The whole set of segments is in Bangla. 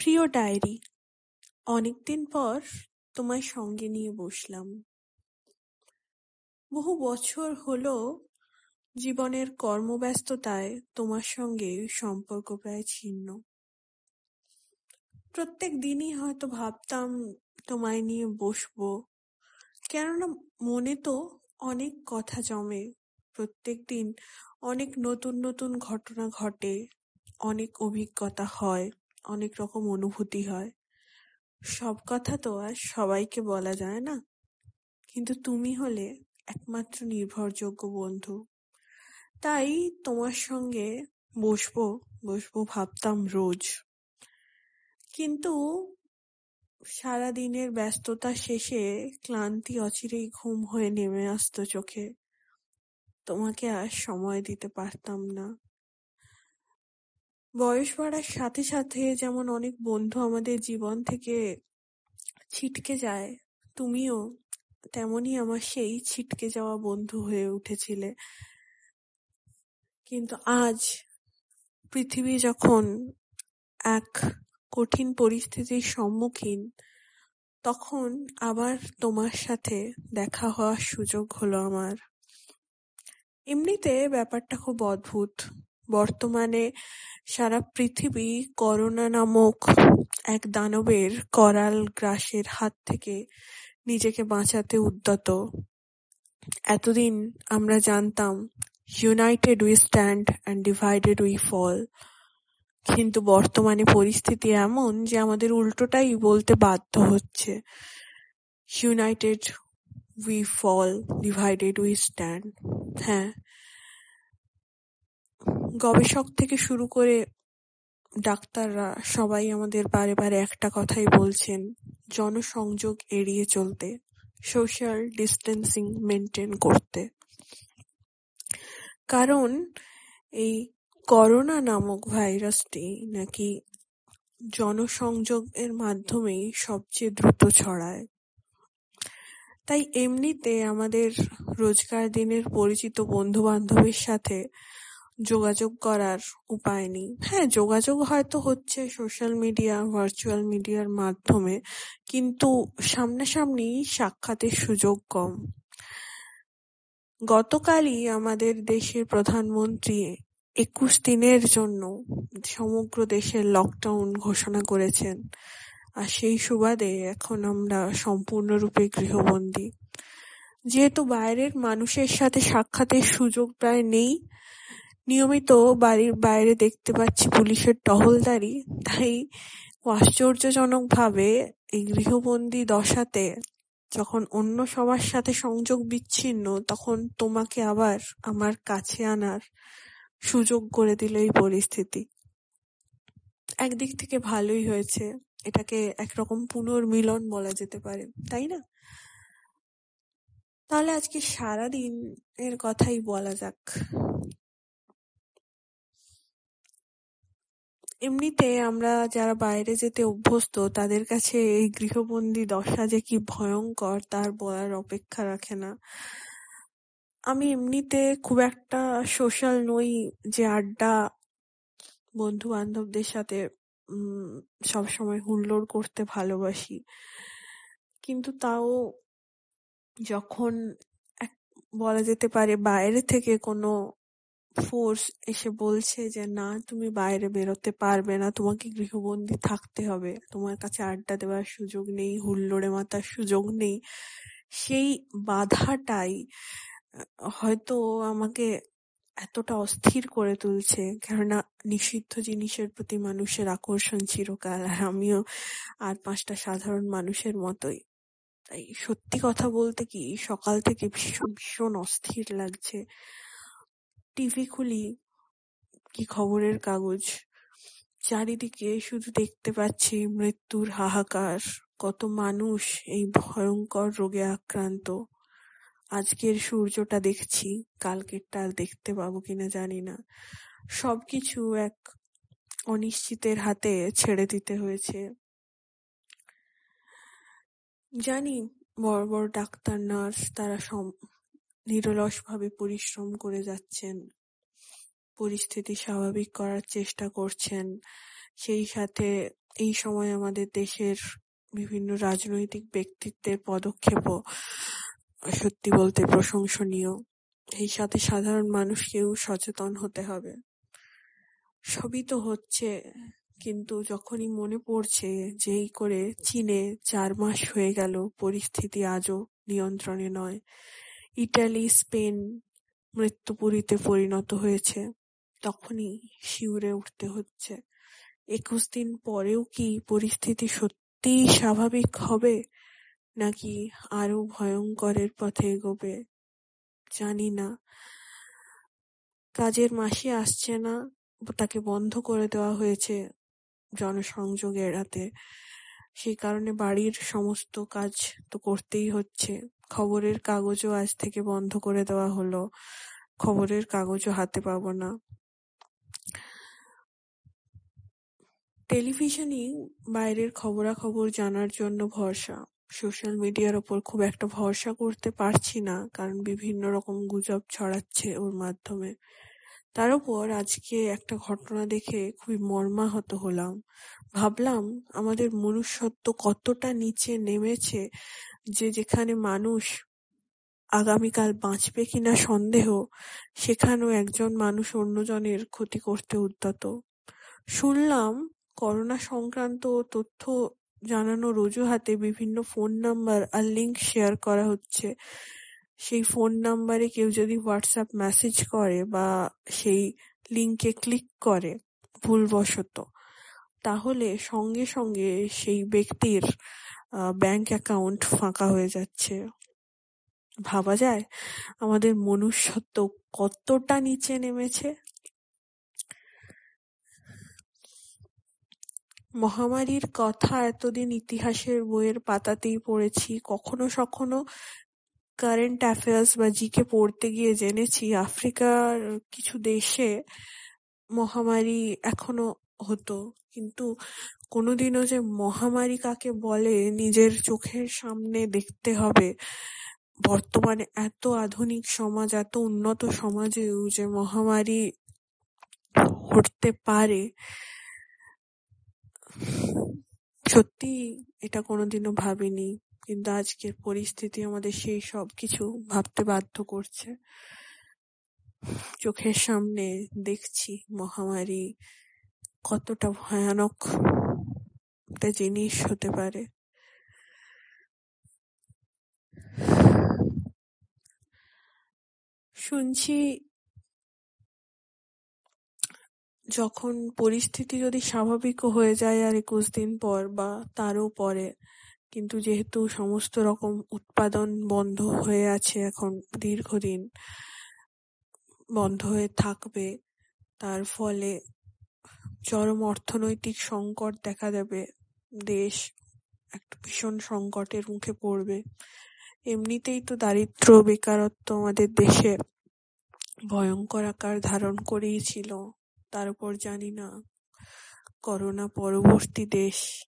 প্রিয় ডায়েরি, অনেকদিন পর তোমায় সঙ্গে নিয়ে বসলাম। বহু বছর হলো জীবনের কর্মব্যস্ততায় তোমার সঙ্গে সম্পর্ক প্রায় ছিন্ন। প্রত্যেক দিনই হয়তো ভাবতাম তোমায় নিয়ে বসবো। কেননা মনে তো অনেক কথা জমে। প্রত্যেক দিন অনেক নতুন নতুন ঘটনা ঘটে। অনেক অভিজ্ঞতা হয়। অনেক রকম অনুভূতি হয়। সব কথা তো আর সবাইকে বলা যায় না। কিন্তু তুমি হলে একমাত্র নির্ভরযোগ্য বন্ধু। তাই তোমার সঙ্গে বসবো বসবো ভাবতাম রোজ। কিন্তু সারাদিনের ব্যস্ততা শেষে ক্লান্তি, অচিরেই ঘুম হয়ে নেমে আসতো চোখে। তোমাকে আর সময় দিতে পারতাম না। বয়স বাড়ার সাথে সাথে যেমন অনেক বন্ধু আমাদের জীবন থেকে ছিটকে যায়, তুমিও তেমনই আমার সেই ছিটকে যাওয়া বন্ধু হয়ে উঠেছিলে। কিন্তু আজ পৃথিবী যখন এক কঠিন পরিস্থিতির সম্মুখীন, তখন আবার তোমার সাথে দেখা হওয়ার সুযোগ হলো আমার। এমনিতে ব্যাপারটা খুব অদ্ভুত। বর্তমানে সারা পৃথিবী করোনা নামক এক দানবের করাল গ্রাসের হাত থেকে নিজেকে বাঁচাতে উদ্যত। এতদিন আমরা জানতাম united we stand and divided we fall কিন্তু বর্তমানে পরিস্থিতি এমন যে আমাদের উল্টোটাই বলতে বাধ্য হচ্ছে। United we fall divided we stand হ্যাঁ গবেষক থেকে শুরু করে ডাক্তাররা সবাই আমাদের বারে বারে একটা কথাই বলছেন, জনসংযোগ এড়িয়ে চলতে, সোশ্যাল ডিস্টেন্সিং মেনটেন করতে। কারণ এই করোনা নামক ভাইরাসটি নাকি জনসংযোগের মাধ্যমেই সবচেয়ে দ্রুত ছড়ায়। তাই এমনিতে আমাদের রোজকার দিনের পরিচিত বন্ধু বান্ধবের সাথে যোগাযোগ করার উপায় নেই। হ্যাঁ যোগাযোগ হয়তো হচ্ছে সোশ্যাল মিডিয়া ভার্চুয়াল মিডিয়ার মাধ্যমে, কিন্তু সামনাসামনি সাক্ষাতের সুযোগ কম। গতকালই আমাদের দেশের প্রধানমন্ত্রী একুশ দিনের জন্য সমগ্র দেশের লকডাউন ঘোষণা করেছেন। আর সেই সুবাদে এখন আমরা সম্পূর্ণরূপে গৃহবন্দী। যেহেতু বাইরের মানুষের সাথে সাক্ষাতের সুযোগ প্রায় নেই নিয়মিত বাড়ির বাইরে দেখতে পাচ্ছি পুলিশের টহলদারি, তাই আশ্চর্যজনকভাবে এই গৃহবন্দী দশাতে যখন অন্য সবার সাথে সংযোগ বিচ্ছিন্ন, তখন তোমাকে আবার আমার কাছে আনার সুযোগ করে দিল এই পরিস্থিতি। একদিক থেকে ভালোই হয়েছে, এটাকে একরকম পুনর্মিলন বলা যেতে পারে, তাই না? তাহলে আজকে সারাদিন এর কথাই বলা যাক। এমনিতে আমরা যারা বাইরে যেতে অভ্যস্ত, তাদের কাছে এই গৃহবন্দী দশা যে কি ভয়ঙ্কর, তার বলার অপেক্ষা রাখে না। আমি এমনিতে খুব একটা সোশ্যাল নই যে আড্ডা বন্ধু বান্ধবদের সাথে, উম, সবসময় হুল্লোড় করতে ভালোবাসি। কিন্তু তাও যখন এক, বলা যেতে পারে বাইরে থেকে কোনো ফোর্স এসে বলছে যে, না, তুমি বাইরে বেরোতে পারবে না। তোমাকে গৃহবন্দী থাকতে হবে। তোমার কাছে আড্ডা দেওয়ার সুযোগ নেই, হুল্লোড়ে মাতার সুযোগ নেই। সেই বাধাটাই হয়তো আমাকে এতটা অস্থির করে তুলছে। কেননা নিষিদ্ধ জিনিসের প্রতি মানুষের আকর্ষণ চিরকাল, আর আমিও আর পাঁচটা সাধারণ মানুষের মতোই। তাই সত্যি কথা বলতে কি, সকাল থেকে ভীষণ ভীষণ অস্থির লাগছে। টিভি খুলি কি খবরের কাগজ? চারিদিকে শুধু দেখতে পাচ্ছি মৃত্যুর হাহাকার। কত মানুষ এই ভয়ঙ্কর রোগে আক্রান্ত। আজকের সূর্যটা দেখছি, কালকেরটা আর দেখতে পাবো কিনা জানি না। সবকিছু এক অনিশ্চিতের হাতে ছেড়ে দিতে হয়েছে। জানি বড় বড় ডাক্তার, নার্স তারা নিরলসভাবে পরিশ্রম করে যাচ্ছেন, পরিস্থিতি স্বাভাবিক করার চেষ্টা করছেন। সেই সাথে এই সময় আমাদের দেশের বিভিন্ন রাজনৈতিক ব্যক্তিত্বের পদক্ষেপও সত্যি বলতে প্রশংসনীয়। এই সাথে সাধারণ মানুষকেও সচেতন হতে হবে। সবই তো হচ্ছে, কিন্তু যখনই মনে পড়ছে যে করে চীনে চার মাস হয়ে গেল, পরিস্থিতি আজও নিয়ন্ত্রণে নয়। ইটালি, স্পেন মৃত্যুপুরীতে পরিণত হয়েছে। তখনই শিউরে উঠতে হচ্ছে। একুশ দিন পরেও কি পরিস্থিতি সত্যিই স্বাভাবিক হবে, নাকি আরও ভয়ঙ্করের পথে এগোবে, জানি না। কাজের মাসি আসছে না, তাকে বন্ধ করে দেওয়া হয়েছে জনসংযোগ এড়াতে। সেই কারণে বাড়ির সমস্ত কাজ তো করতেই হচ্ছে। খবরের কাগজও আজ থেকে বন্ধ করে দেওয়া হলো। খবরের কাগজও হাতে পাবো না। টেলিভিশনই বাইরের খবরাখবর জানার জন্য ভরসা। সোশ্যাল মিডিয়ার ওপর খুব একটা ভরসা করতে পারছি না, কারণ বিভিন্ন রকম গুজব ছড়াচ্ছে ওর মাধ্যমে। তার উপর আজকে একটা ঘটনা দেখে খুবই মর্মাহত হলাম। ভাবলাম আমাদের মনুষ্যত্ব কতটা নিচে নেমেছে যে যেখানে মানুষ আগামীকাল বাঁচবে কিনা সন্দেহ, সেখানেও একজন মানুষ অন্যজনের ক্ষতি করতে উদ্যত। শুনলাম করোনা সংক্রান্ত তথ্য জানানোর অজুহাতে বিভিন্ন ফোন নাম্বার আর লিঙ্ক শেয়ার করা হচ্ছে। সেই ফোন নাম্বারে কেউ যদি হোয়াটসঅ্যাপ মেসেজ করে বা সেই লিঙ্কে ক্লিক করে, ভুলবশত। তাহলে সঙ্গে সঙ্গে সেই ব্যক্তির ব্যাংক অ্যাকাউন্ট ফাঁকা হয়ে যাচ্ছে। ভাবা যায়? আমাদের মনুষ্যত্ব কতটা নিচে নেমেছে? মহামারীর কথা এতদিন ইতিহাসের বইয়ের পাতাতেই পড়েছি। কখনো সখনো কারেন্ট অ্যাফেয়ার্স বা জিকে পড়তে গিয়ে জেনেছি, আফ্রিকার কিছু দেশে মহামারী এখনও হতো। কিন্তু কোনোদিনও যে মহামারী কাকে বলে নিজের চোখের সামনে দেখতে হবে। বর্তমানে এত আধুনিক সমাজ, এত উন্নত সমাজেও যে মহামারী ঘটতে পারে, সত্যি এটা কোনোদিনও ভাবিনি। কিন্তু আজকের পরিস্থিতি আমাদের সেই সব কিছু ভাবতে বাধ্য করছে। চোখের সামনে দেখছি মহামারী কতটা ভয়ানক একটা জিনিস হতে পারে। শুনছি যখন পরিস্থিতি যদি স্বাভাবিকও হয়ে যায় আর একুশ দিন পর বা তারও পরে, কিন্তু যেহেতু সমস্ত রকম উৎপাদন বন্ধ হয়ে আছে এখন, দীর্ঘদিন বন্ধ হয়ে থাকবে, তার ফলে চরম অর্থনৈতিক সংকট দেখা দেবে। দেশ একটা ভীষণ সংকটের মুখে পড়বে। এমনিতেই তো দারিদ্র, বেকারত্ব আমাদের দেশে ভয়ঙ্কর আকার ধারণ করেই ছিল। তার জানি না, করোনা পরবর্তী দেশ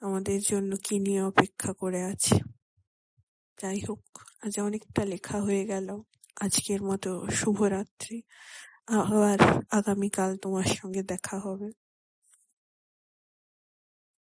আমাদের জন্য কি নিয়ে অপেক্ষা করে আছে। যাই হোক, আজ অনেকটা লেখা হয়ে গেল। আজকের মতো শুভরাত্রি। আবার আগামীকাল তোমার সঙ্গে দেখা হবে।